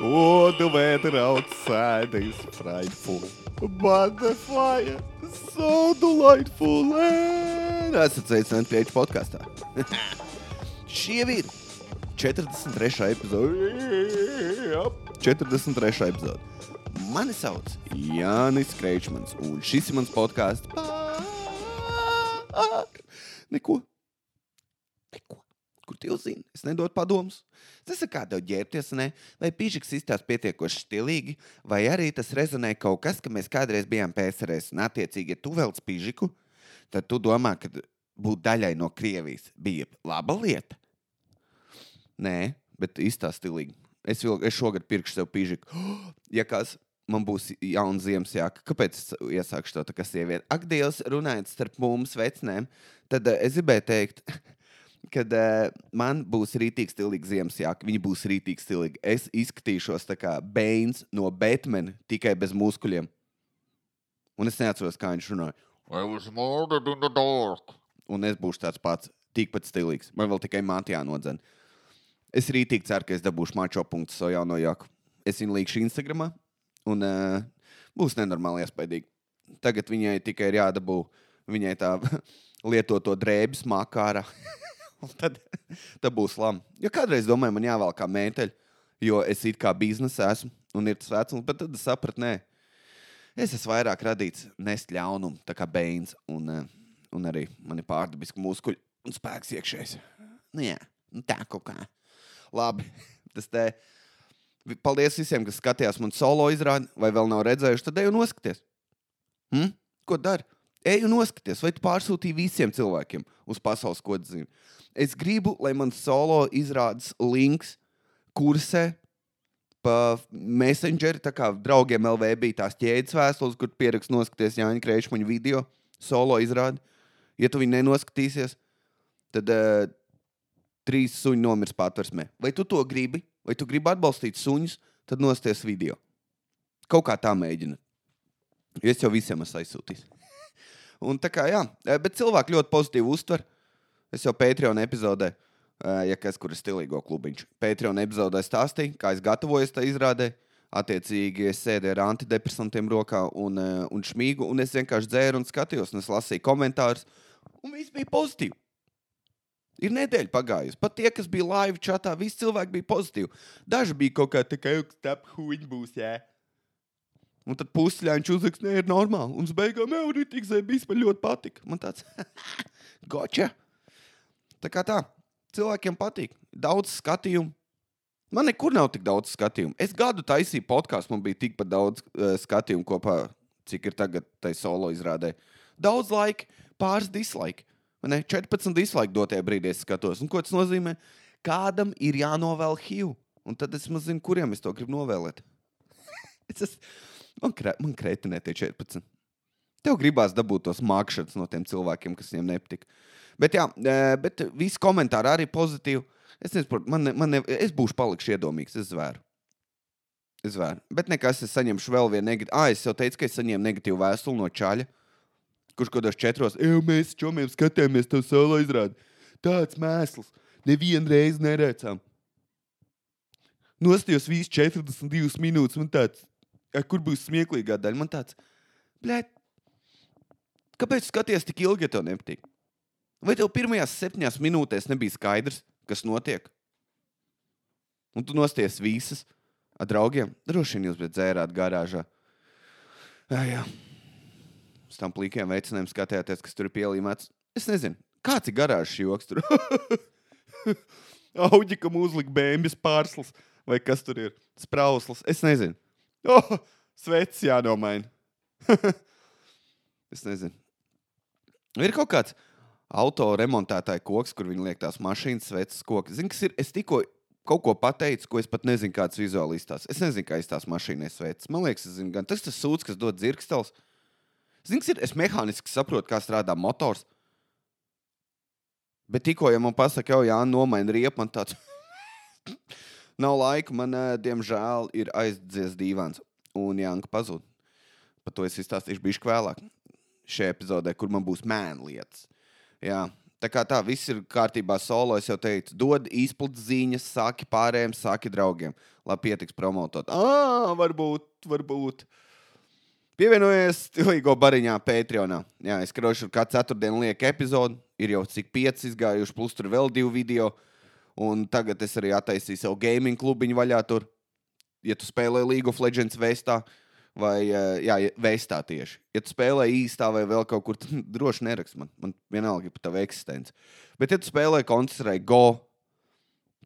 The weather outside is frightful. But the fire so delightful. And... Esat sveicināti pie podkāstā. Šie ir 43. epizode. 43. epizode. Mani sauc Jānis Kreičmans, un šis ir mans podkāsts neko. Neko. Kur tu zini? Es nedodu padomus. Tas ir kā tev ģērbties, ne? vai pīžiks izstāsta pietiekoši stilīgi, vai arī tas rezonē kaut kas, ka mēs kādreiz bijām PSRS. Un, attiecīgi, ja tu velc pīžiku, tad tu domā, ka būt daļai no Krievijas bija laba lieta. Nē, bet izstāsta stilīgi. Es, vēl, es šogad pirkšu sev pīžiku. Ja kas man būs jauna Ziemassvētka, kāpēc es iesākšu to tā kā sieviete? Ak, Dievs, runājot starp mums, vecinēm, tad uh, es gribēju teikt, kad uh, man būs rītīgi stilīga Ziemassvētka, viņa būs rītīgi stilīga. Es izskatīšos kā Bēns no Batmana, tikai bez muskuļiem. Un es neatceros, kā viņš runāja. Un es būšu tāds pats, tikpat stilīgs. Man vēl tikai māte jānodzen. Es rītīgi ceru, ka es dabūšu mačo punktu savu jauno jaku. Es viņu līkšu Instagramā un uh, būs nenormāli iespaidīgi. Tagad viņai tikai ir jādabū viņai tā lietoto drēbes mākārā. Tad, tad būs lama. Jo kādreiz domāju, man jāvēl kā mēteļi, jo es it kā biznesā esmu un ir tas vecums, bet tad es sapratu, nē, es esmu vairāk radīts nest ļaunumu, tā kā bērns, un, uh, un arī man ir pārdabiski muskuļi un spēks iekšējs. Nu, jā, nu tā kaut kā. Labi, tas te. Paldies visiem, kas skatījās man solo izrādi, vai vēl nav redzējuši. Tad ej un noskaties. Hm? Ko dari? Ej un noskaties, vai tu pārsūtīji visiem cilvēkiem uz pasaules kodzīm. Es gribu, lai man solo izrādes links kursē pa Messengeri, tā kā draugiem LV bija tās ķēdes vēstules, kur pierakst noskaties Jāņa Kreišmaņa video solo izrādi. Ja tu viņu nenoskatīsies, tad uh, trīs suņi nomirs patversmē. Vai tu to gribi? Vai tu gribi atbalstīt suņus, tad nosties video. Kaut kā tā mēģina. Es jau visiem esmu aizsūtījis. Un tā kā jā, bet cilvēki ļoti pozitīvi uztver. Es jau Patreon epizodē, ja kas kur ir stilīgo klubiņš, Patreon epizodē stāstīju, kā es gatavojos tai izrādē. Attiecīgi, es sēdēju ar antidepresantiem rokā un, un šmīgu, un es vienkārši dzēru un skatījos, un es lasīju komentārus, un viss bija pozitīvi. Ir nedēļa pagājusi. Pat tie, kas bija live chatā, visi cilvēki bija pozitīvi. Daži bija kaut kā tādi, ka tāda huīņa būs. Jā. Un tad pusļāņš uzrakst, nē, ir normāli. Un uz beigām jau tik zēbīs, man ļoti patika. Man tāds - gotcha. Tā kā tā, cilvēkiem patīk. Daudz skatījumu. Man nekur nav tik daudz skatījumu. Es gadu taisīju podkāstu, man bija tikpat daudz uh, skatījumu kopā, cik ir tagad tai solo izrādē. Daudz laika, pāris dislaika. Ne? 14 dislike dotajā brīdī es skatos. Un ko tas nozīmē? Kādam ir jānovēl HIV. Un tad es zinu, kuriem es to gribu novēlēt. es esmu, man, krē, man krētinē tie 14. Tev gribās dabūt tos mākslinieks no tiem cilvēkiem, kas viņiem nepatīk. Bet, jā, bet visi komentāri arī pozitīvi. Es, nezinu, man, man ne, es būšu palikšu iedomīgs, es zvēru. Es zvēru. Bet nekas, es saņemšu vēl vienu negatīvu. Ah, es jau teicu, ka es saņēmu negatīvu vēstuli no čaļa kurš kaut kādos četros, jau mēs čomiem skatījāmies to solo izrādi. Tāds mēsls, nevienu reizi neredzām. Nostājos visu 42 minūtes, man tāds, kur būs smieklīgā daļa, man tāds, blēd, kāpēc skaties tik ilgi, ja tev nepatīk? Vai tev pirmajās septiņās minūtēs nebija skaidrs, kas notiek? Un tu nosties visas ar draugiem. Droši vien jūs bijat dzērāt garāžā. Jā, jā uz tām plīkiem veicinājumiem skatījāties, kas tur ir pielīmēts. Es nezinu, kāds ir garāžs joks tur. Auģikam uzlika bēnbis pārslas, vai kas tur ir? Sprauslas. Es nezinu. Oh, Svets jānomaina. es nezinu. Ir kaut kāds auto remontētāja koks, kur viņi liek tās mašīnas, sveces koks. Zini, kas ir? Es tikko kaut ko pateicu, ko es pat nezinu, kāds vizuāli izstāsta. Es nezinu, kā izstāsta mašīnai sveces. Man liekas, zinu, gan tas tas sūds, kas dod dzirkstels. Zini, kas ir? Es mehāniski saprotu, kā strādā motors. Bet tikko, ja man pasaka, jau jā, nomaina riepu, man tāds nav laika. Man, diemžēl, ir aizdzies dīvāns. Un Janka pazūd. Par to es izstāstīšu bišķi vēlāk. Šajā epizodē, kur man būs mēnlietas. Jā, Tā kā tā, viss ir kārtībā solo. Es jau teicu, dod izplatītas ziņas, saki pārējiem, saki draugiem, lai pietiks promotot. Ah, varbūt, varbūt. Pievienojies Stilīgo bariņā Patreonā. Jā, es krošu katru ceturtdienu lieku epizodu. Ir jau cik pieci izgājuši, plus tur vēl divi video. Un tagad es arī attaisīju savu gaming klubiņu vaļā tur. Ja tu spēlē League of Legends vestā, vai eh, jā, vestā tieši. Ja tu spēlē īstā vai vēl kaut kur, tad droši nerakst man. Man vienalga par tavu eksistenci. Bet, ja tu spēlē koncentrēji Go,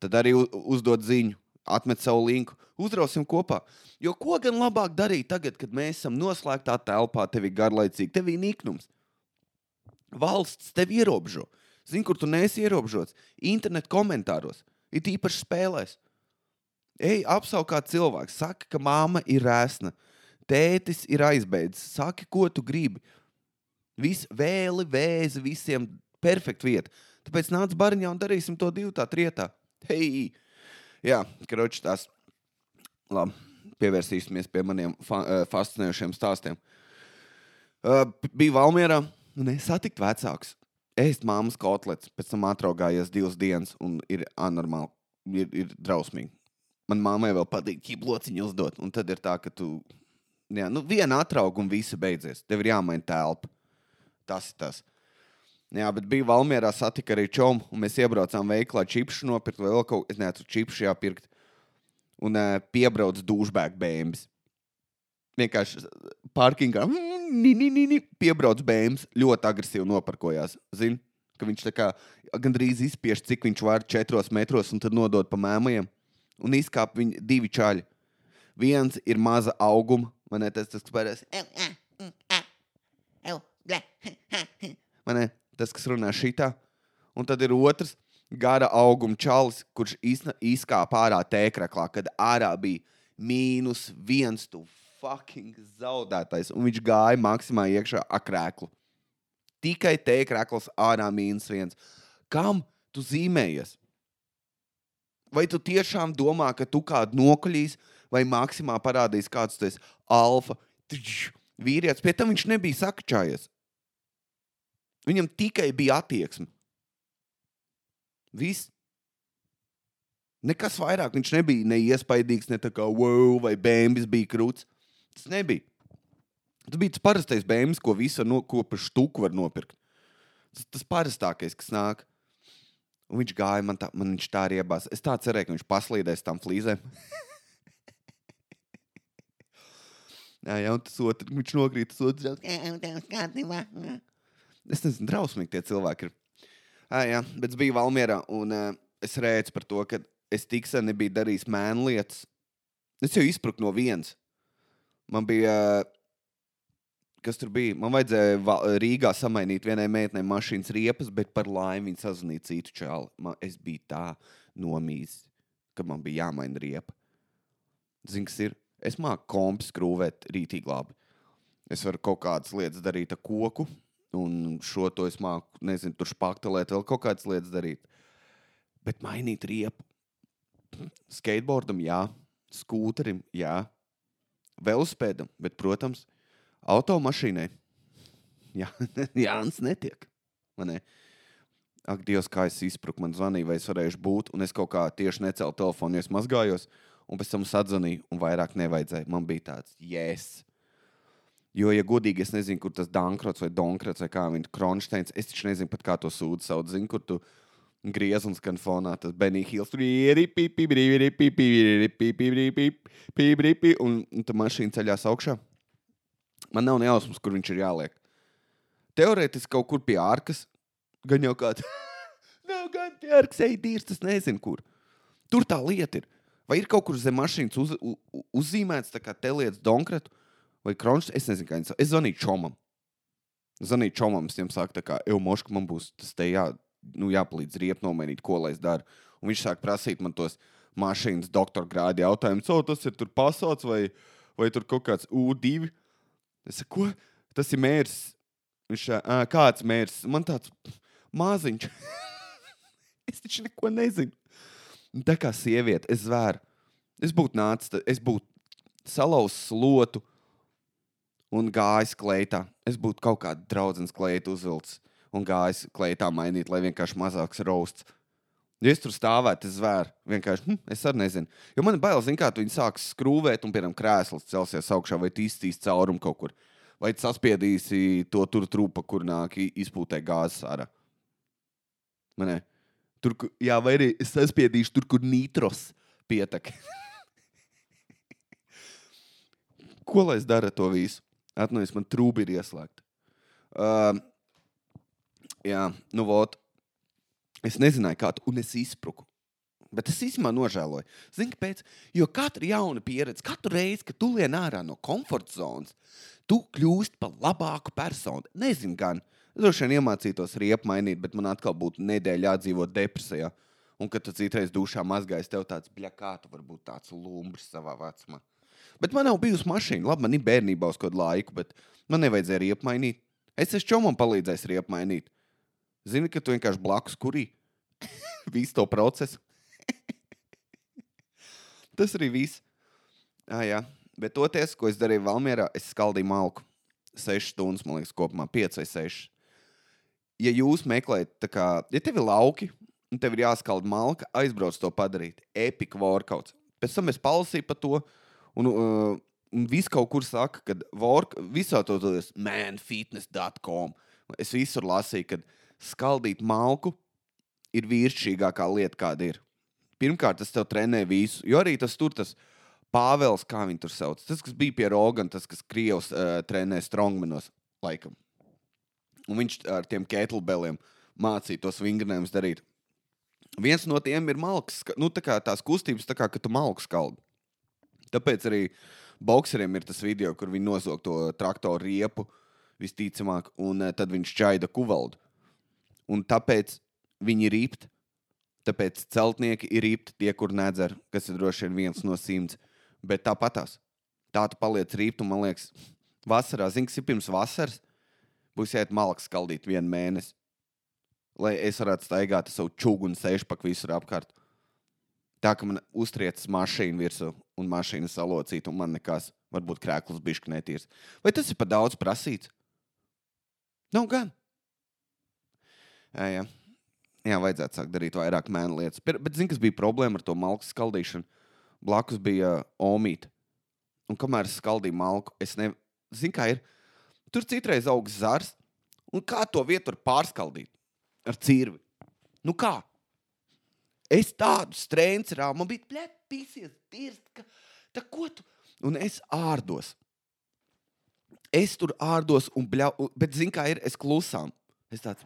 tad arī uzdod ziņu, atmet savu linku, uzrausim kopā. Jo ko gan labāk darīt tagad, kad mēs esam noslēgtā telpā, tev ir garlaicīgi, tev ir niknums. Valsts tevi ierobežo. Zini, kur tu neesi ierobežots? Internet komentāros, it īpaši spēlēs. Ej, apsauc kā cilvēks, saka, ka māma ir rēsna, tētis ir aizbēdzis, saki, ko tu gribi. Viss vēli, vēzi, visiem perfekta vieta. Tāpēc nāc bariņā un darīsim to divu tā trietā. Hei! Jā, kroči tās. Labi, pievērsīsimies pie maniem fa eh, fascinējošiem stāstiem. Uh, bija Valmjerā, un es satiku vecākus. Ēst māmas kotlets, pēc tam atraugājies divas dienas, un ir anormāli, ir, ir drausmīgi. Man mammai vēl patīk ķīblociņu uzdot, un tad ir tā, ka tu, jā, nu, viena atrauga un visi beidzies. Tev ir jāmaina telpa. Tas ir tas. Jā, bet bija Valmjerā, satika arī čomu, un mēs iebraucām veiklā čipšu nopirkt, vai vēl kaut ko, es nezinu, čipšu jāpirkt. Un uh, piebrauc dušbēku bēmas. Vienkārši parkingā ni, ni, ni, ni, piebrauc bēmas, ļoti agresīvi noparkojās. Zini, ka viņš tā kā gandrīz izspiež, cik viņš var četros metros, un tad nodod pa mēmajiem. Un izkāp viņi divi čaļi. Viens ir maza auguma, man ne tas, tas spērēs. vai ne? Tas, kas runā šitā. Un tad ir otrs gara auguma čalis, kurš izkāpa ārā tēkraklā, kad ārā bija mīnus viens, tu fucking zaudētais. Un viņš gāja maksimāli iekšā akrēklu. Tikai tēkrakls ārā mīnus viens. Kam tu zīmējies? Vai tu tiešām domā, ka tu kādu nokuļīs, vai maksimā parādīs, kāds esi alfa? Vīrietis, pie tam viņš nebija sakačājies. Viņam tikai bija attieksme. Viss. Nekas vairāk viņš nebija neiespaidīgs, ne tā kā wow, vai bēnbis bija krūts. Tas nebija. Tas bija tas parastais bēnbis, ko visu no, ko par štuku var nopirkt. Tas, tas parastākais, kas nāk. Un viņš gāja, man, tā, man viņš tā arī iebās. Es tā cerēju, ka viņš paslīdēs tam flīzēm. jā, un tas otrs, viņš nokrīt, tas otrs. jau, "Jā, tev kārtībā." Es nezinu, drausmīgi tie cilvēki ir. À, jā, bet es biju Valmjerā, un uh, es rēcu par to, ka es tik sen nebiju darījis mēnu lietas. Es jau izpruku no vienas. Man bija, uh, kas tur bija? Man vajadzēja Va- Rīgā samainīt vienai meitenei mašīnas riepas, bet par laimi viņa sazvanīja citu čāli. Man, es biju tā nomīzis, ka man bija jāmaina riepa. Zini, kas ir? Es māku kompis skrūvēt rītīgi labi. Es varu kaut kādas lietas darīt ar koku, un šo to es māku, nezinu, tur spaktelēt, vēl kaut kādas lietas darīt. Bet mainīt riepu. Skateboardam, jā, skūterim, jā, velospēdam, bet, protams, automašīnai. Jā, Jānis netiek. vai Ne? Ak, Dievs, kā es izpruku, man zvanīja, vai es varēšu būt, un es kaut kā tieši necēlu telefonu, jo es mazgājos, un pēc tam sadzvanīju, un vairāk nevajadzēja. Man bija tāds, yes. Jo, ja godīgi, es nezinu, kur tas Dankrots vai Donkrots vai kā viņa Kronsteins, es taču nezinu pat, kā to sūdu sauc. Zinu, kur tu griez un skan fonā tas Benny Hills. Tur ir pipi, un, tā mašīna ceļās augšā. Man nav nejausmas, kur viņš ir jāliek. Teorētiski kaut kur pie ārkas, gan jau kāds. nav gan pie ārkas, ej, dīrs, tas nezinu, kur. Tur tā lieta ir. Vai ir kaut kur zem mašīnas uz, u, u- uzzīmēts, kā te lietas Donkratu vai Kronšs? Es nezinu, kā viņš sauc. Es zvanīju Čomam. Zvanīju Čomam, viņam saku, tā kā, ej, moška, man būs tas te jā, nu, jāpalīdz riepu nomainīt, ko lai es daru. Un viņš sāk prasīt man tos mašīnas doktora grādu jautājumus. O, tas ir tur pasaules vai, vai tur kaut kāds U2. Es saku, ko? Tas ir mērs. Viņš saka, "Ā, kāds mērs? Man tāds maziņš. es taču neko nezinu. Un Tā kā sieviete, es zvēru. Es būtu nācis, es būtu salauzis slotu un gājis kleitā. Es būtu kaut kādu draugu kleitu uzvilcis. un gājis kleitā mainīt, lai vienkārši mazāks rausts. Ja es tur stāvētu, es zvēru. Vienkārši, hm, es arī nezinu. Jo man ir bail, zin, kā tu viņu sāks skrūvēt, un, piemēram, krēsls celsies augšā, vai izcīs caurumu kaut kur. Vai saspiedīsi to tur trūpa, kur nāk izpūtē gāzes ārā. Man ne? Tur, ku- jā, vai arī es saspiedīšu tur, kur nitros pietek. Ko lai es daru ar to visu? Atnāc, man trūka ir ieslēgta. Uh, jā, nu, vot. Es nezināju, kā tu, un es izpruku. Bet es īstenībā nožēloju. Zini, kāpēc? Jo katra jauna pieredze, katru reizi, kad tu lien ārā no komforta zonas, tu kļūsti par labāku personu. Nezinu, gan. Es droši vien iemācītos riepu mainīt, bet man atkal būtu nedēļa jādzīvot depresijā. Un, kad tu citreiz dušā mazgājies, tev tāds, bļa, kā tu vari būt tāds lumbrs savā vecumā. Bet man nav bijusi mašīna. Labi, man ir bērnībā uz kādu laiku, bet man nevajadzēja riepu mainīt. Es esmu čomam palīdzējis riepu mainīt. Zini, ka tu vienkārši blakus kurī visu to procesu. Tas arī viss. Ah, jā. Bet toties, ko es darīju Valmjerā, es skaldīju malku. 6 stundas, man liekas, kopumā 5 vai 6. Ja jūs meklējat, kā, ja tev ir lauki, un tev ir jāskalda malka, aizbrauc to padarīt. Epic workouts. Pēc tam es palasīju par to, un, uh, un viss kaut kur saka, ka work, visā to tas manfitness.com. Es visur lasīju, ka skaldīt malku ir vīrišķīgākā lieta, kāda ir. Pirmkārt, tas tev trenē visu, jo arī tas tur tas Pāvils, kā viņi tur sauc. Tas, kas bija pie Rogana, tas, kas Krievs uh, trenē strongmanos, laikam. Un viņš ar tiem kettlebelliem mācīja tos vingrinājumus darīt. Viens no tiem ir malks, nu, tā kā tās kustības, tā kā ka tu malku skaldi. Tāpēc arī boxeriem ir tas video, kur viņi nozog to traktoru riepu, visticamāk, un uh, tad viņš čaida kuvaldu. Un tāpēc viņi ir rīpti. Tāpēc celtnieki ir rīpti tie, kur nedzer, kas ir droši vien viens no simts. Bet tāpatās. Tā tu paliec rīpt, un man liekas, vasarā, zini, kas ir pirms vasaras, būs jāiet malks skaldīt vienu mēnesi. Lai es varētu staigāt savu čūgu un sēžpaku visur apkārt. Tā kā man uztriecas mašīna virsū un mašīna salocīta, un man nekas, varbūt krēkls bišķi netīrs. Vai tas ir par daudz prasīts? Nav gan. Jā, jā. jā, vajadzētu sākt darīt vairāk mēnu lietas. Bet, zini, kas bija problēma ar to malku skaldīšanu? Blakus bija uh, omīte. Un kamēr es skaldīju malku, es nevaru. Zini, kā ir? Tur citreiz aug zars, un kā to vietu var pārskaldīt ar cirvi? Nu kā? Es tādu strēnci rāvu, man bija plēpīsies, tirst, ka tā ko tu? Un es ārdos. Es tur ārdos, un bļau, bet zini, kā ir? Es klusām. Es tāds,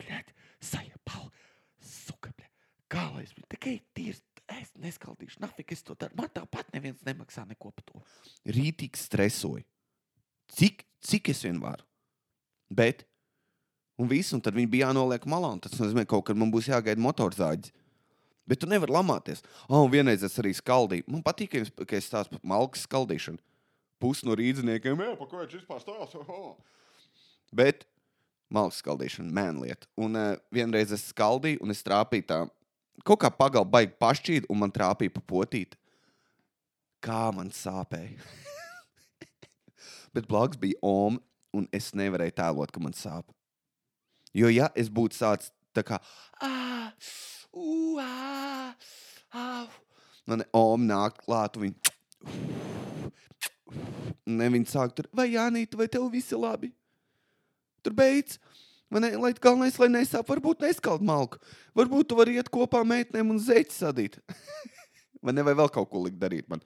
blēd, sajapal, suka, blēd. Kā lai es, tikai tirst, es neskaldīšu, nafik es to daru. Man tāpat neviens nemaksā neko par to. Rītīgi stresoju. Cik, cik es vien varu? Bet, un viss, un tad viņi bija jānoliek malā, un tas nozīmē, ka kaut kad man būs jāgaida motorzāģis. Bet tu nevari lamāties. Oh, un vienreiz es arī skaldīju. Man patīk, ka es, ka es stāstu par malku skaldīšanu. Pusi no rīzniekiem, jā, pa ko viņš vispār stāsta. Oh. Bet malku skaldīšana, mēnlieta. Un uh, vienreiz es skaldīju, un es trāpīju tā. Kaut kā pagalba baigi pašķīt, un man trāpīja pa potīt. Kā man sāpēja. Bet blakus bija Oma, un es nevarēju tēlot, ka man sāp. Jo, ja es būtu sācis tā kā, ah, uh, ah, ah, man Oma nāk klāt, un viņa, ne viņa sāk tur, vai Jānīt, vai tev viss ir labi? Tur beidz. Man lai galvenais, lai nesāp, varbūt neskald malku. Varbūt tu vari iet kopā meitnēm un zeķi sadīt. Vai ne, vai vēl kaut ko likt darīt man.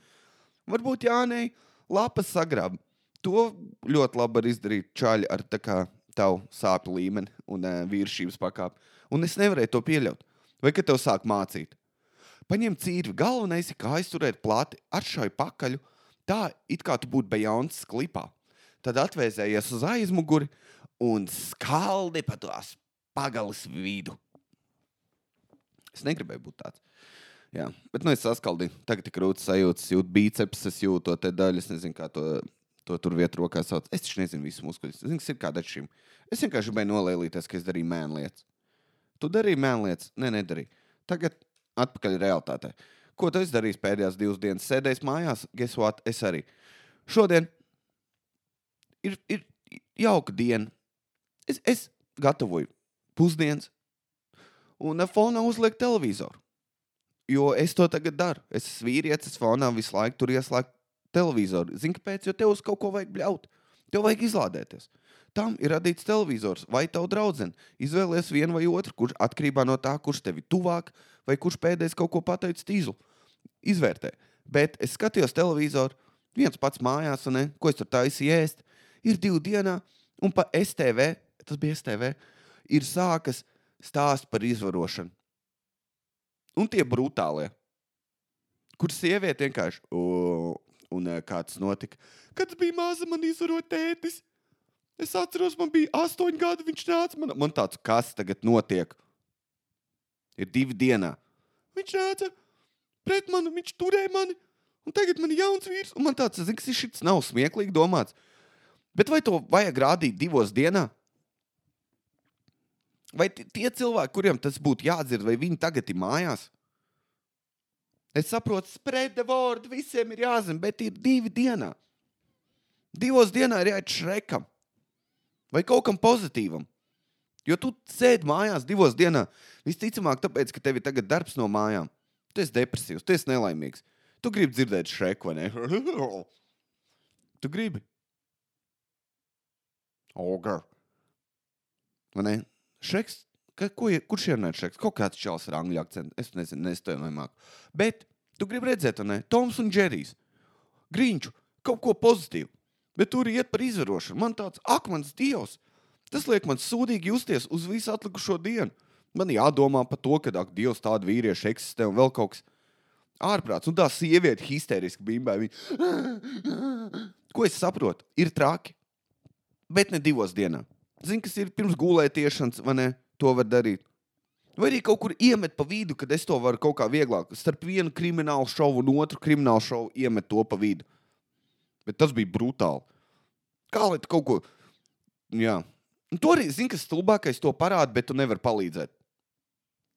Varbūt Jānei lapas sagrab. To ļoti labi var izdarīt čaļi ar tavu sāpju līmeni un uh, vīrišķības pakāpi. Un es nevarēju to pieļaut. Vai kad tev sāk mācīt? Paņem cīri, galvenais ir kā aizturēt plati, atšauj pakaļ, tā it kā tu būtu bejons klipā. Tad atvēsējies uz aizmuguri un skaldi pa tās pagalas vidu. Es negribēju būt tāds. Jā, bet nu, es saskaldīju. Tagad ir grūti sajūtas, jūt biceps, es jūtu to daļu. Es nezinu, kā to, to tur vietu rokā sauc. Es taču nezinu visu muskuļus. Es zinu, kas ir kāda šīm. Es vienkārši gribēju nolēlīties, ka es darīju mēnlietas. Tu darīji mēnlietas? Ne, nedarīju. Tagad atpakaļ realitātē. Ko tu esi darījis pēdējās divas dienas? Sēdējis mājās, what? Es arī. Šodien ir, ir jauka diena. Es, es gatavoju pusdienas un fonā uzlieku televizoru. Jo es to tagad daru. Es esmu vīrietis, es fonā visu laiku tur ieslēgtu televizoru. Zini, kāpēc? Jo tev uz kaut ko vajag bļaut. Tev vajag izlādēties. Tam ir radīts televizors vai tavu draugu. Izvēlies vienu vai otru, kurš atkarībā no tā, kurš tev ir tuvāk, vai kurš pēdējais kaut ko pateicis tīzu. Izvērtē. Bet es skatījos televizoru, viens pats mājās, un ne, ko es tur taisīju ēst. Ir divi dienā, un pa STV, tas bija STV, ir sākas stāsts par izvarošanu. Un tie brutālie, kur sieviete vienkārši, "O, un eh, kā tas notika, kad es biju maza, man izvaroja tētis. Es atceros, man bija astoņi gadi, viņš nāca man. Man tāds, kas tagad notiek? Ir divi dienā. Viņš nāca pret mani, viņš turēja mani, un tagad man ir jauns vīrs. Un man tāds, zini, šis nav smieklīgi domāts. Bet vai to vajag rādīt divos dienā? Vai ti- tie cilvēki, kuriem tas būtu jādzird, vai viņi tagad ir mājās? Es saprotu, spread the word, visiem ir jāzina, bet ir divi dienā. Divos dienā ir jāiet šrekam vai kaut kam pozitīvam. Jo tu sēdi mājās divos dienā. Visticamāk, tāpēc, ka tev ir tagad darbs no mājām. Tu esi depresīvs, tu esi nelaimīgs. Tu gribi dzirdēt šreku, vai ne? tu gribi. Ogar. Vai ne? Šreks, ka, ko, kurš ir šreks? Kaut kāds čels ar angļu akcentu. Es nezinu, es to nemāku. Bet tu gribi redzēt, ne? Toms un Džerijs. Grīņķu, kaut ko pozitīvu. Bet tur iet par izvarošanu. Man tāds akmens dievs. Tas liek man sūdīgi justies uz visu atlikušo dienu. Man jādomā par to, ka ak, Dievs tādu vīriešu eksistē un vēl kaut kas ārprāts. Un tā sieviete histēriski bimbē. Viņa... Ko es saprotu? Ir traki. Bet ne divos dienā. Zini, kas ir pirms gulētiešanas, vai ne? To var darīt. Vai arī kaut kur iemet pa vidu, kad es to varu kaut kā vieglāk. Starp vienu kriminālu šovu un otru kriminālu šovu iemet to pa vidu. Bet tas bija brutāli. Kā lai tu kaut ko. Jā. Un to arī zini, kas stulbākais to parāda, bet tu nevari palīdzēt.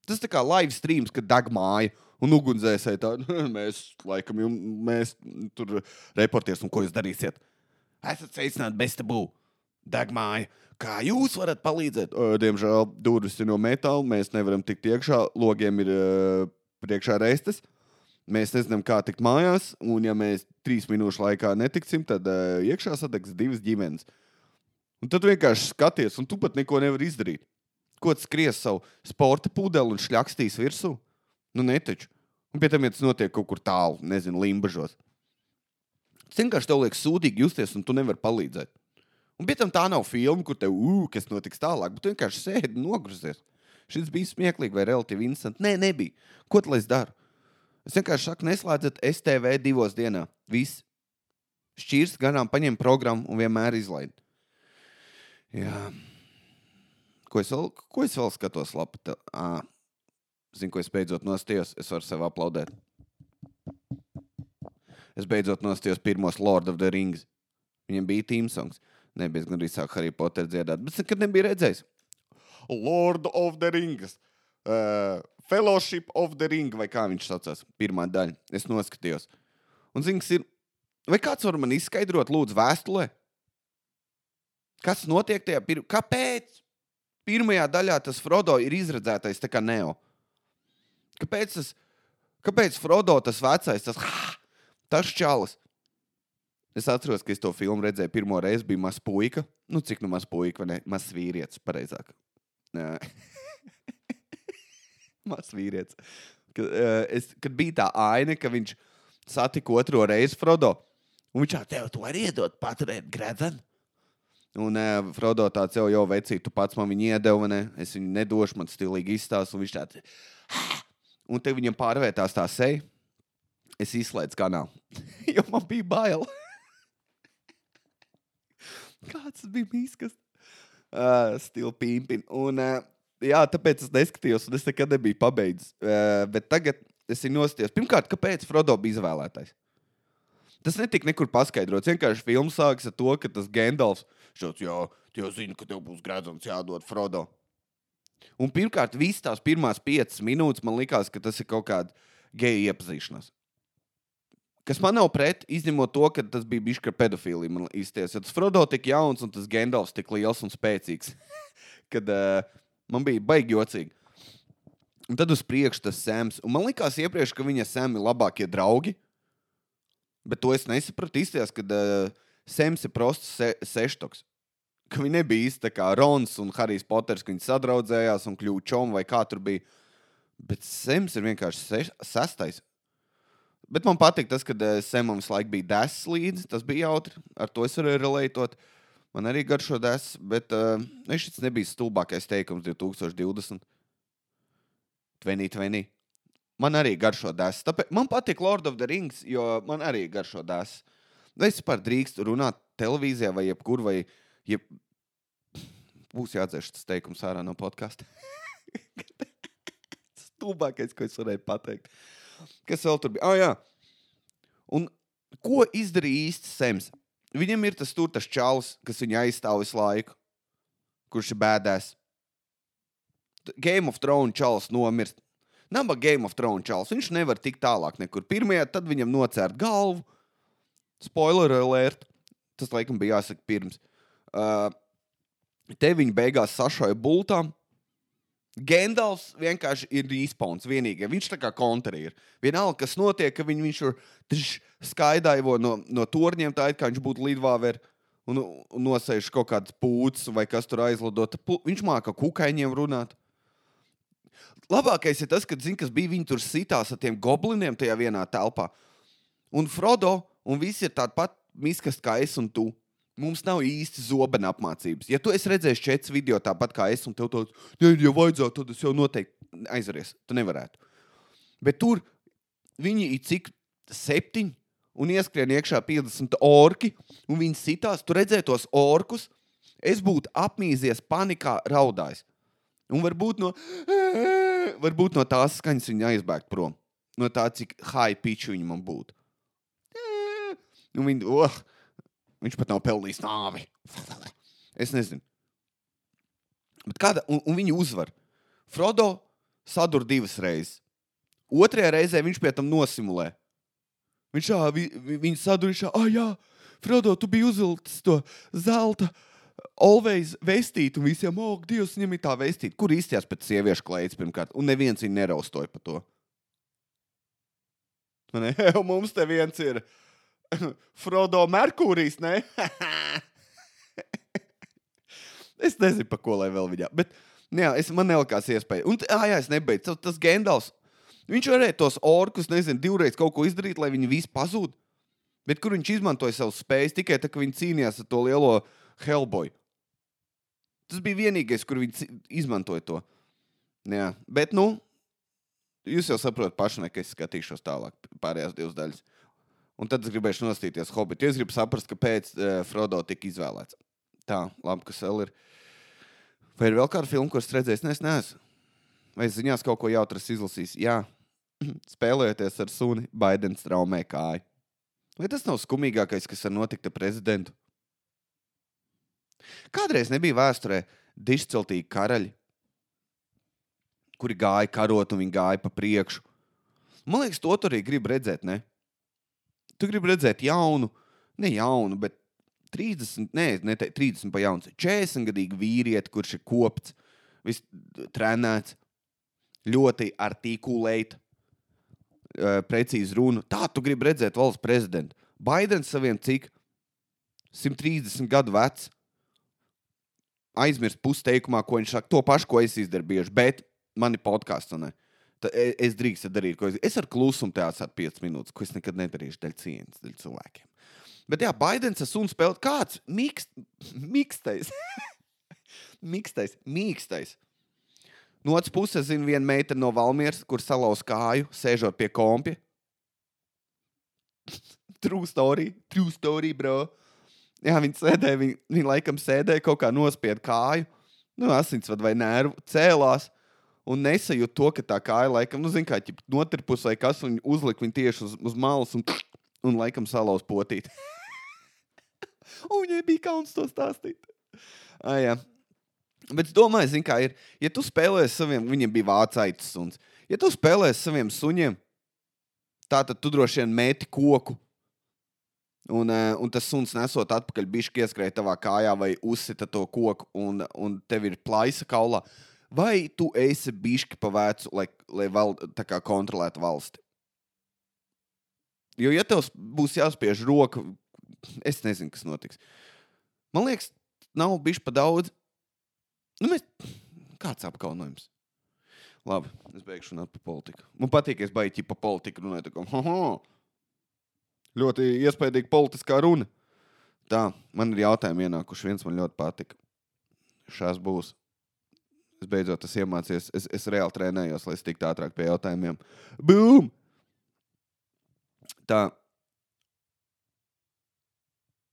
Tas tā kā live streams, kad deg māja un ugunsdzēsēji tādu mēs, laikam, jums, mēs tur reportieris un ko jūs darīsiet. Esat sveicināti bez tabū. Deg māja. Kā jūs varat palīdzēt? Diemžēl durvis ir no metāla, mēs nevaram tikt iekšā, logiem ir ā, priekšā reistas. Mēs nezinām, kā tikt mājās, un ja mēs trīs minūšu laikā netiksim, tad uh, iekšā sadegs divas ģimenes. Un tad vienkārši skaties, un tu pat neko nevari izdarīt. Ko tu skries savu sporta pudeli un šļakstīs virsū? Nu, netaču. Un pie tam, ja tas notiek kaut kur tālu, nezinu, limbažos. Tas vienkārši tev liek sūdīgi justies, un tu nevari palīdzēt. Un pie tam tā nav filma, kur tev, uh, kas notiks tālāk, bet tu vienkārši sēdi un nogruzies. Šis bija smieklīgi vai relatīvi interesanti. Nē, nebija. Ko lai es daru? Es vienkārši saku, neslēdziet STV divos dienā. Viss. Šķīrs garām paņem programmu un vienmēr izlaid. Jā. Ko es vēl, ko es vēl skatos? Te, à, zinu, ko es beidzot nostājos. Es varu sev aplaudēt. Es beidzot nostājos pirmos Lord of the Rings. Viņam bija tīmsongs. Nebija gan arī sāk Harry Potter dziedāt, bet es nekad nebiju redzējis. Lord of the Rings. Uh, Fellowship of the Ring, vai kā viņš saucās, pirmā daļa. Es noskatījos. Un zināms, ir. Vai kāds var man izskaidrot, lūdzu, vēstulē? Kas notiek tajā pirmā? Kāpēc? Pirmajā daļā tas Frodo ir izredzētais tā kā Neo. Kāpēc tas? Kāpēc Frodo tas vecais, tas, tas čalis? Es atceros, ka es to filmu redzēju pirmo reizi, bija mazs puika. Nu, cik nu mazs puika, vai ne? Mazs vīrietis, pareizāk. Mazs vīrietis. Kad, uh, es, kad bija tā aina, ka viņš satika otro reizi Frodo. Un viņš tā, tev to var iedot, paturēt gredzenu. Un uh, Frodo tāds jau, jau vecīt, tu pats man viņu iedevi, vai ne? Es viņu nedošu, man stilīgi izstāsta. Un viņš tāds, un te viņam pārvērtās tā seja. Es izslēdzu kanālu, jo man bija bail. Kāds bija mīskas? Uh, Stila pīmpin. Un, uh, jā, tāpēc es neskatījos, un es nekad nebiju pabeidzis. Uh, bet tagad es esmu nostājis. Pirmkārt, kāpēc Frodo bija izvēlētais? Tas netika nekur paskaidrots. Vienkārši filma sākas ar to, ka tas Gendalfs šāds, jā, jau zina, ka tev būs gradzens jādod Frodo. Un pirmkārt, visas tās pirmās piecas minūtes man likās, ka tas ir kaut kāda geja iepazīšanās. Kas man nav pret, izņemot to, ka tas bija bijis kā pedofīlija. Man izties, ja tas Frodo tik jauns un tas Gendalfs tik liels un spēcīgs. kad uh, man bija baigi jocīgi. Un tad uz priekšu tas Sēms. Un man likās iepriekš, ka viņa Sēmi ir labākie draugi. Bet to es nesapratu. Izties, kad uh, Sēms ir prosts se seštoks. Ka viņi nebija īsti tā kā Rons un Harijs Poters, ka viņi sadraudzējās un kļuva čom vai kā tur bija. Bet Sēms ir vienkārši seš, sestais. Bet man patīk tas, ka uh, Sēmam visu laiku bija desmit līdzi. Tas bija jautri. Ar to es varēju relētot. Man arī garšo desmit, bet uh, šis nebija stulbākais teikums 2020. 2020. Man arī garšo dēsts. Tāpēc man patīk Lord of the Rings, jo man arī garšo dēsts. Vai es vispār drīkstu runāt televīzijā vai jebkur, vai jeb... būs jāatdzēš tas teikums ārā no podkāsta. Stulbākais, ko es varēju pateikt. Kas vēl tur bija? Ah, jā. Un ko izdarīja īsti Sems? Viņam ir tas tur tas čalis, kas viņu aizstāv visu laiku, kurš ir bēdēs. Game of Thrones čalis nomirst. Naba Game of Thrones čalis. Viņš nevar tikt tālāk nekur. Pirmajā, tad viņam nocērt galvu. Spoiler alert. Tas, laikam, bija jāsaka pirms. Uh, te viņi beigās sašoja bultām. Gendals vienkārši ir respons vienīgais. Viņš tā kā kontrī ir. Vienalga, kas notiek, ka viņ, viņš tur skaidājo no, no torņiem, tā it kā viņš būtu lidvāver un, un nosēž kaut kādas pūces vai kas tur aizlidot. Viņš māca kukaiņiem runāt. Labākais ir tas, ka, zin, kas bija, viņi tur sitās ar tiem gobliniem tajā vienā telpā. Un Frodo un visi ir tādi pat miskas kā es un tu. Mums nav īsti zobena apmācības. Ja tu esi redzējis četras video tāpat kā es, un tev tāds, ja jau vajadzētu, tad es jau noteikti aizveries. Tu nevarētu. Bet tur viņi ir cik septiņi, un ieskrien iekšā 50 orki, un viņi sitās. Tu redzēji tos orkus, es būtu apmīzies, panikā raudājis. Un varbūt no, varbūt no tās skaņas viņa aizbēgt prom. No tā, cik high pitch viņa man būtu. Un viņi, oh, Viņš pat nav pelnījis nāvi. Es nezinu. Bet kāda, un, un viņi uzvar. Frodo sadur divas reizes. Otrajā reizē viņš pie tam nosimulē. Viņš tā, vi, vi, viņa sadur, viņš tā, ah, jā, Frodo, tu biji uzvilcis to zelta. Always vestīt, un visiem, oh, Dievs, viņam ir tā vestīt. Kur izties pēc sieviešu klaides pirmkārt? Un neviens viņu neraustoja par to. Man, mums te viens ir. Frodo Merkūrijs, ne? es nezinu, pa ko lai vēl viņa. Bet, nu jā, es, man nelikās iespēja. Un, ah, jā, es nebeidzu. Tas, tas Gendals. Viņš varēja tos orkus, nezinu, divreiz kaut ko izdarīt, lai viņi visi pazūd. Bet kur viņš izmantoja savus spējas tikai tad, kad viņi cīnījās ar to lielo Hellboy. Tas bija vienīgais, kur viņi izmantoja to. Jā, bet, nu, jūs jau saprotat paši, ne, ka es skatīšos tālāk pārējās divas daļas. Un tad es gribēju nostīties Hobbitu. Es gribu saprast, kāpēc uh, Frodo tika izvēlēts. Tā, labi, kas vēl ir. Vai ir vēl kāda filma, kuras redzējis? Nē, es neesmu. Vai ziņās kaut ko jautras izlasījis? Jā, spēlējoties ar suni, Baidens traumē kāju. Vai tas nav skumīgākais, kas var notikt ar prezidentu? Kādreiz nebija vēsturē dišciltīgi karaļi, kuri gāja karot un viņi gāja pa priekšu. Man liekas, to arī grib redzēt. Ne? Tu gribi redzēt jaunu, ne jaunu, bet 30, ne, ne 30 pa jauns, 40 gadīgu vīrieti, kurš ir kopts, viss trenēts, ļoti artikulēt, precīzi runu. Tā tu gribi redzēt valsts prezidentu. Baidens saviem cik 130 gadu vecs. Aizmirst pusteikumā, ko viņš saka. To pašu, ko es izdaru bieži, bet mani podkāstu. Ne. E, es drīkstu darīt, ko es, es ar klusumu te atstāju 5 minūtes, ko es nekad nedarīšu dēļ cieņas, dēļ cilvēkiem. Bet jā, Baidens ar sunu spēlē kāds mīkst, mīkstais. mīkstais, mīkstais. No otras puses, zinu, viena meitene no Valmieras, kur salauz kāju, sēžot pie kompja. true story, true story, bro. Jā, viņi sēdēja, viņi, viņi laikam sēdēja kaut kā nospied kāju, nu, asinsvadu vai nervu, cēlās un nesajūt to, ka tā kāja laikam, nu, kā ķip, notirpus vai kas, un uzlika viņu tieši uz, uz malas un, un laikam salauz potīt. un viņai bija kauns to stāstīt. Ah, jā. Bet es domāju, zin, kā ir, ja tu spēlēsi saviem, viņiem bija vācaitis suns, ja tu spēlēsi saviem suņiem, tā tad tu droši vien mēti koku. Un, eh, un tas suns nesot atpakaļ, bišķi ieskrēja tavā kājā vai uzsita to koku, un, un tev ir plaisa kaulā. Vai tu esi bišķi pa vecu, lai, lai val, kā kontrolētu valsti? Jo, ja tev būs jāspiež roka, es nezinu, kas notiks. Man liekas, nav bijis pa daudz. Nu, mēs... Kāds apkaunojums? Labi, es beigšu runāt par politiku. Man patīk, ka es baigi par politiku runāju. kā, "Ha, ha." Ļoti iespaidīga politiskā runa. Tā, man ir jautājumi ienākuši. Viens man ļoti patika. Šās būs. Es beidzot esmu iemācījies. Es, es reāli trenējos, lai es tiktu ātrāk pie jautājumiem. Boom! Tā.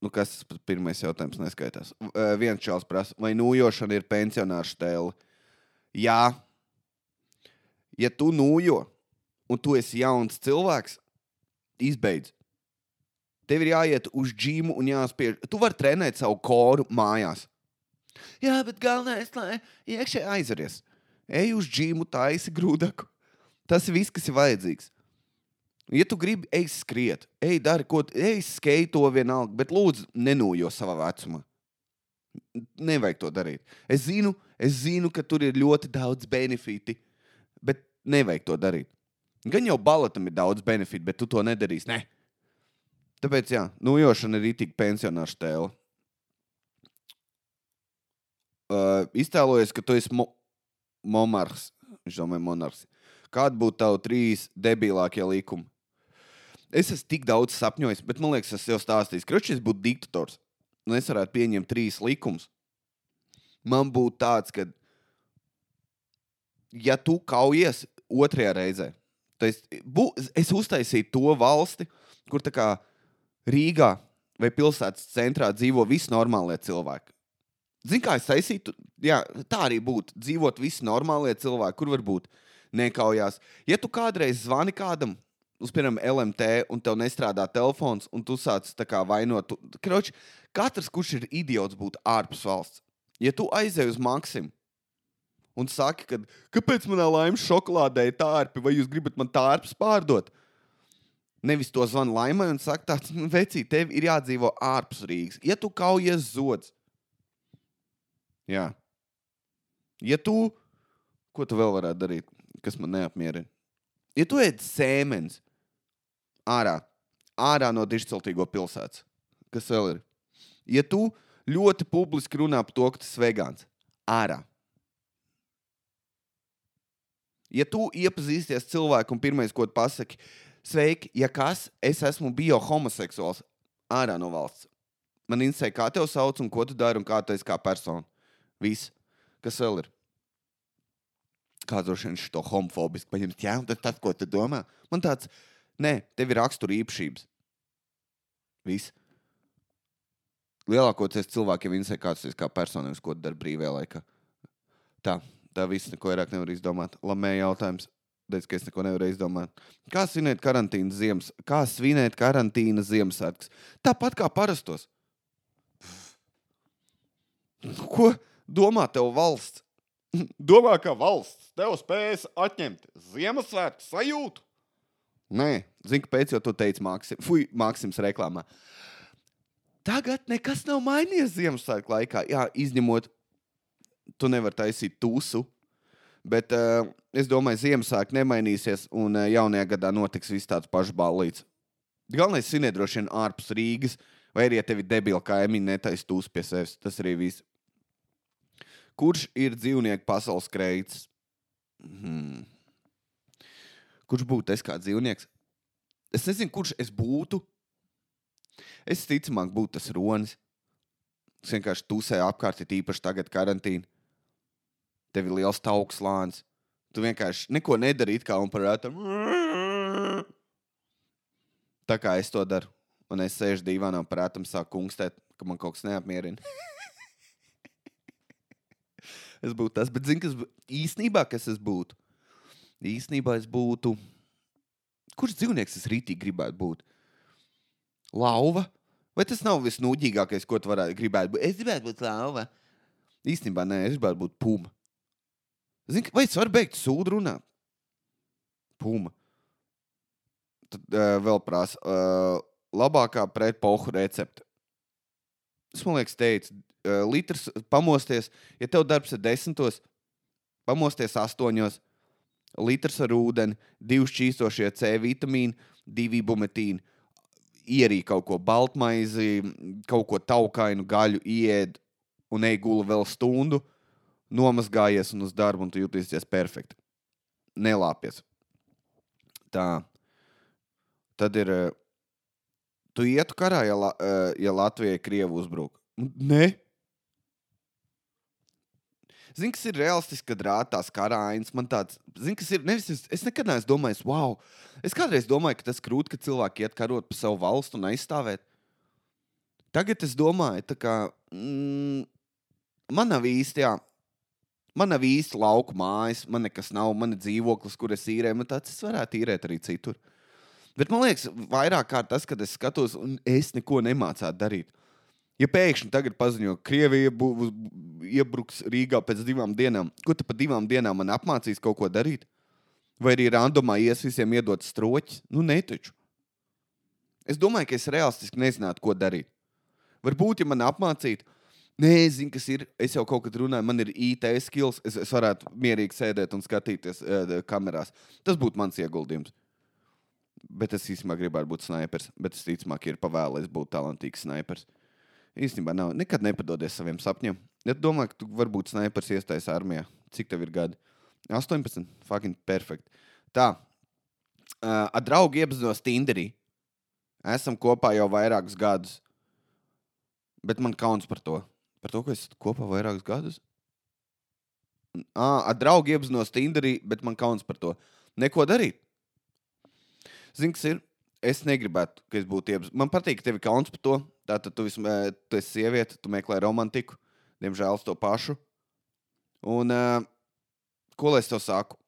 Nu, kas tas pirmais jautājums neskaitās? Eh, Viens čels prasa, vai nūjošana ir pensionāra stēle? Jā. Ja tu nūjo, un tu esi jauns cilvēks, izbeidz. Tev ir jāiet uz džīmu un jāspiež. Tu vari trenēt savu koru mājās. Jā, bet galvenais, lai iekšā aizaries. Ej uz džīmu, taisi grūdaku. Tas viss, kas ir vajadzīgs. Ja tu gribi, ej skriet, ej, dari ko, ej, skate to vienalga, bet lūdzu, nenūjo savā vecumā. Nevajag to darīt. Es zinu, es zinu, ka tur ir ļoti daudz benefiti, bet nevajag to darīt. Gan jau balatam ir daudz benefitu, bet tu to nedarīsi. Ne. Tāpēc, jā, nūjošana ir itī pensionāra stēle. Uh, iztēlojies, ka tu esi mo monarhs. Viņš domāja, monarhs. Kādi būtu tavi trīs debilākie likumi? Es esmu tik daudz sapņojis, bet man liekas, es jau stāstīju, ka šis būtu diktators. Un es varētu pieņemt trīs likumus. Man būtu tāds, ka, ja tu kaujies otrajā reizē, tad es, bū, es uztaisītu to valsti, kur tā kā Rīgā vai pilsētas centrā dzīvo visi normālie cilvēki. Zini, kā es taisītu? Jā, tā arī būtu. Dzīvot visi normālie cilvēki, kur var būt nekaujās. Ja tu kādreiz zvani kādam, uz piemēram, LMT, un tev nestrādā telefons, un tu sāc kā vainot, kroč, katrs, kurš ir idiots, būtu ārpus valsts. Ja tu aizej uz Maksimu un saki, ka kāpēc manā laimes šokolādē ir tārpi, vai jūs gribat man tārpus pārdot? Nevis to zvanu laimai un saka, tāds, nu, vecīt, tev ir jādzīvo ārpus Rīgas. Ja tu kaujies zods, jā. Ja tu, ko tu vēl varētu darīt, kas man neapmierina? Ja tu ēd sēmenes ārā, ārā no dišciltīgo pilsētas, kas vēl ir? Ja tu ļoti publiski runā par to, ka tas ir vegāns, ārā. Ja tu iepazīsties cilvēku un pirmais, ko tu pasaki, sveiki, ja kas, es esmu bio homoseksuāls, ārā no valsts. Man interesē, kā tevi sauc un ko tu dari un kā tu esi kā persona. Viss, kas vēl ir. Kāds droši vien šo homofobiski paņemt, jā, un tas, ko tu domā. Man tāds, nē, tev ir rakstura īpašības. Viss. Lielākoties cilvēkiem interesē, kāds ir kā persona, nevis ko tu dari brīvajā laikā. Tā, tā viss neko vairāk nevar izdomāt. Lamēja jautājums. Teicu, ka es neko nevaru izdomāt. Kā svinēt karantīnas ziemas? Kā svinēt karantīnas Ziemassvētkus? Tāpat kā parastos. Ko domā tev valsts? Domā, ka valsts tev spēs atņemt Ziemassvētku sajūtu? Nē, zinu, kāpēc jau tu teici, Maksim, Fui, Maksims reklāmā. Tagad nekas nav mainījies Ziemassvētku laikā. Jā, izņemot, tu nevari taisīt tūsu. Bet uh, es domāju, Ziemassvētku nemainīsies, un uh, jaunajā gadā notiks viss tāds pašs ballīts. Galvenais ir droši vien ārpus Rīgas, vai arī, ja tev ir debila kaimiņi, netaisa tūs pie sevis. Tas arī viss. Kurš ir dzīvnieku pasaules kreids? Hmm. Kurš būtu es kā dzīvnieks? Es nezinu, kurš es būtu. Es ticamāk, būtu tas ronis. Es vienkārši tusēju apkārt, ir īpaši tagad karantīna. Tev ir liels tauks lāns. Tu vienkārši neko nedari, kā un parādi. Tā kā es to daru. Un es sēžu divānā un parātam sāku kungstēt, ka man kaut kas neapmierina. es būtu tas, bet zini, kas īsnībā, kas es būtu? Īsnībā es būtu. Kurš dzīvnieks es rītīgi gribētu būt? Lauva? Vai tas nav visnūģīgākais, ko tu varētu gribēt būt? Es gribētu būt lauva. Īstenībā nē, es gribētu būt puma. Zini, vai es varu beigt sūdu runāt? Puma. Tad uh, vēl prasa, uh, labākā pretpohu recepte. Es man liekas, teicu, uh, litrs pamosties, ja tev darbs ir desmitos, pamosties astoņos, litrs ar ūdeni, divi šķīstošie C vitamīni, divi ibumetīni, ierī kaut ko baltmaizi, kaut ko taukainu, gaļu, ied un ej gula vēl stundu, nomazgājies un uz darbu, un tu jutīsies perfekti. Nelāpies. Tā. Tad ir. eh, Tu ietu karā, ja, La, eh, ja Latvijai Krievu uzbruk. Nē. Zini, kas ir realistiski, kad rāda tās karājas. Man tāds, zini, kas ir. Nevis, es, es nekad neesmu domājis, wow. Es kādreiz domāju, ka tas krūt, ka cilvēki iet karot par savu valstu un aizstāvēt. Tagad es domāju, kā. Mm, man nav īsti, jā. Man nav īsti lauku mājas, man nekas nav, man ir dzīvoklis, kur es īrēju. Man tāds es varētu īrēt arī citur. Bet man liekas, vairāk kā tas, kad es skatos, un es neko nemācīju darīt. Ja pēkšņi tagad paziņo, ka Krievija būs iebruks Rīgā pēc divām dienām, ko tu pa divām dienām man apmācīs kaut ko darīt? Vai arī randomā ies visiem iedot stroķi? Nu, netaču. Es domāju, ka es realistiski nezinātu, ko darīt. Varbūt, ja man apmācītu, nezinu, kas ir. Es jau kaut kad runāju, man ir IT skills, es, es varētu mierīgi sēdēt un skatīties uh, kamerās. Tas būtu mans ieguldījums. Bet es īstenībā gribētu būt snipers. Bet es ticamāk, ir pavēlējies būt talantīgs snipers. Īstenībā nav. Nekad nepadodies saviem sapņiem. Ja domā, ka tu vari būt snipers iestājas armijā, cik tev ir gadi? 18. Fucking perfekt. Tā. Uh, ar draugu iepazinos Tinderī. Esam kopā jau vairākus gadus. Bet man kauns par to. Par to, ka es esmu kopā vairākus gadus. À, ar draugu iepazinos Tinderī, bet man kauns par to. Neko darīt. Zini, kas ir? Es negribētu, ka es būtu iepazināts. Man patīk, ka tev ir kauns par to. Tātad tu, vismaz, tu esi sieviete, tu meklē romantiku. Diemžēl to pašu. Un uh, ko lai es tev saku?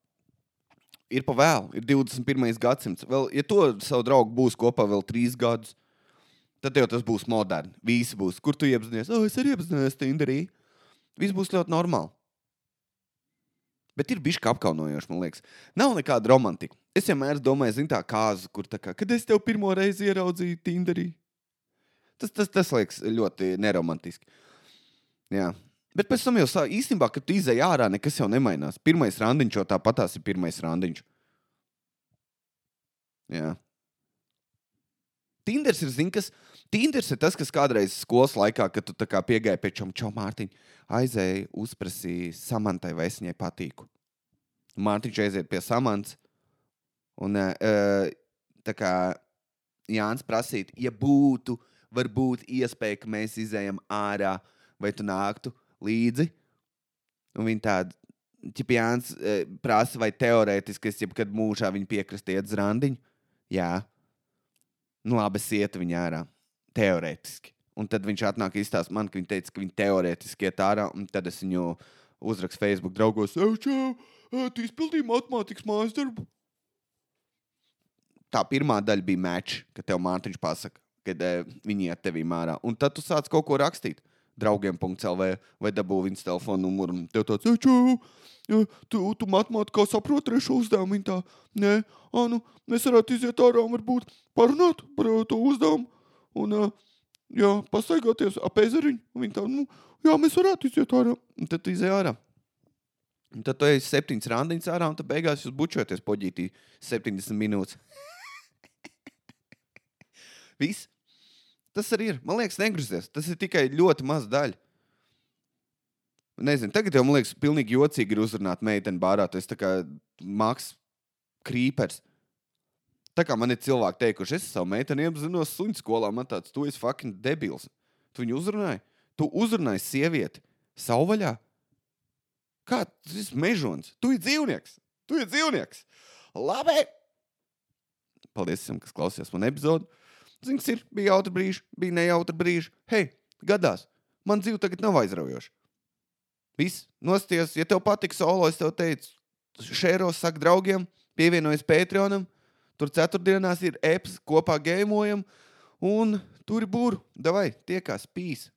Ir pa vēlu, ir 21. gadsimts. Vēl, ja to savu draugu būs kopā vēl trīs gadus, tad jau tas būs moderns. Visi būs, kur tu iepazinies. Oh, es arī iepazinājos Tinderī. Viss būs ļoti normāli. Bet ir bijis apkaunojoši, man liekas. Nav nekāda romantika. Es vienmēr domāju, zinu, tā kāzu, kur tā kā, kad es tev pirmo reizi ieraudzīju Tinderī. Tas, tas, tas liekas ļoti neromantiski. Jā. Bet pēc tam jau sā, īstenībā, kad tu izēj ārā, nekas jau nemainās. Pirmais randiņš jau tāpatās ir pirmais randiņš. Jā. Tinders ir, zin, kas. Tinders ir tas, kas kādreiz skolas laikā, kad tu piegāji pie čom, čau, Mārtiņ, aizēji, uzprasīji Samantai, vai es viņai patīku. Mārtiņš aiziet pie Samantas. Un uh, tā kā Jānis prasītu, ja būtu, varbūt iespēja, ka mēs izējām ārā, vai tu nāktu līdzi. Un viņi tādu, ja Jānis uh, prasa, vai teorētiski es jebkad mūžā viņu piekrastu iet uz randiņu. Jā, nu labi, es ietu viņu ārā. Teorētiski. Un tad viņš atnāk izstāst man, ka viņš teica, ka viņi teorētiski iet ārā, un tad es viņu uzrakstu Facebook draugos, ej, čau, tu izpildīji matemātikas mājas darbu. Tā pirmā daļa bija match, kad tev Mārtiņš pasaka, kad e, viņi iet tevī mārā. Un tad tu sāc kaut ko rakstīt. Draugiem.CLV vai dabū viņas telefonu numuru. Tev tāds, ej, čau, ja, tu, tu matemātikā saproti trešo uzdevumu. Viņa tā, nē, ā, nu, mēs varētu iziet ārā un varbūt parunāt par to uzdevumu. Un, ā, jā, pastaigāties ap ezeriņu. Viņa tā, nu, jā, mēs varētu iziet ārā. Un tad tu izēj ārā. Un tad tu ej septiņas randiņas ārā, un tad beigās jūs bučoties poģītī 70 minūtes. Viss. Tas arī ir. Man liekas, negrūzies. Tas ir tikai ļoti maz daļa. Nezinu, tagad jau man liekas, pilnīgi jocīgi ir uzrunāt meiteni bārā. Tas kā mākslinieks krīpers. Tā kā man ir cilvēki teikuši, es savu meiteni iepazinos suņu skolā, man tāds, tu esi fucking debils. Tu viņu uzrunāji? Tu uzrunāji sievieti savvaļā? Kā tas ir mežons? Tu esi dzīvnieks! Tu esi dzīvnieks! Labi! Paldies visiem, kas klausījās man epizodi. Zini, kas ir? Bija jautri brīži, bija nejautri brīži. Hei, gadās! Man dzīve tagad nav aizraujoša. Viss, nosties, ja tev patīk solo, es tev teicu, šēros, saka draugiem, pievienojas Patreonam. Tur ceturtdienās ir apps, kopā gēmojam, un tur ir būra. Davai, tiekās, pīs!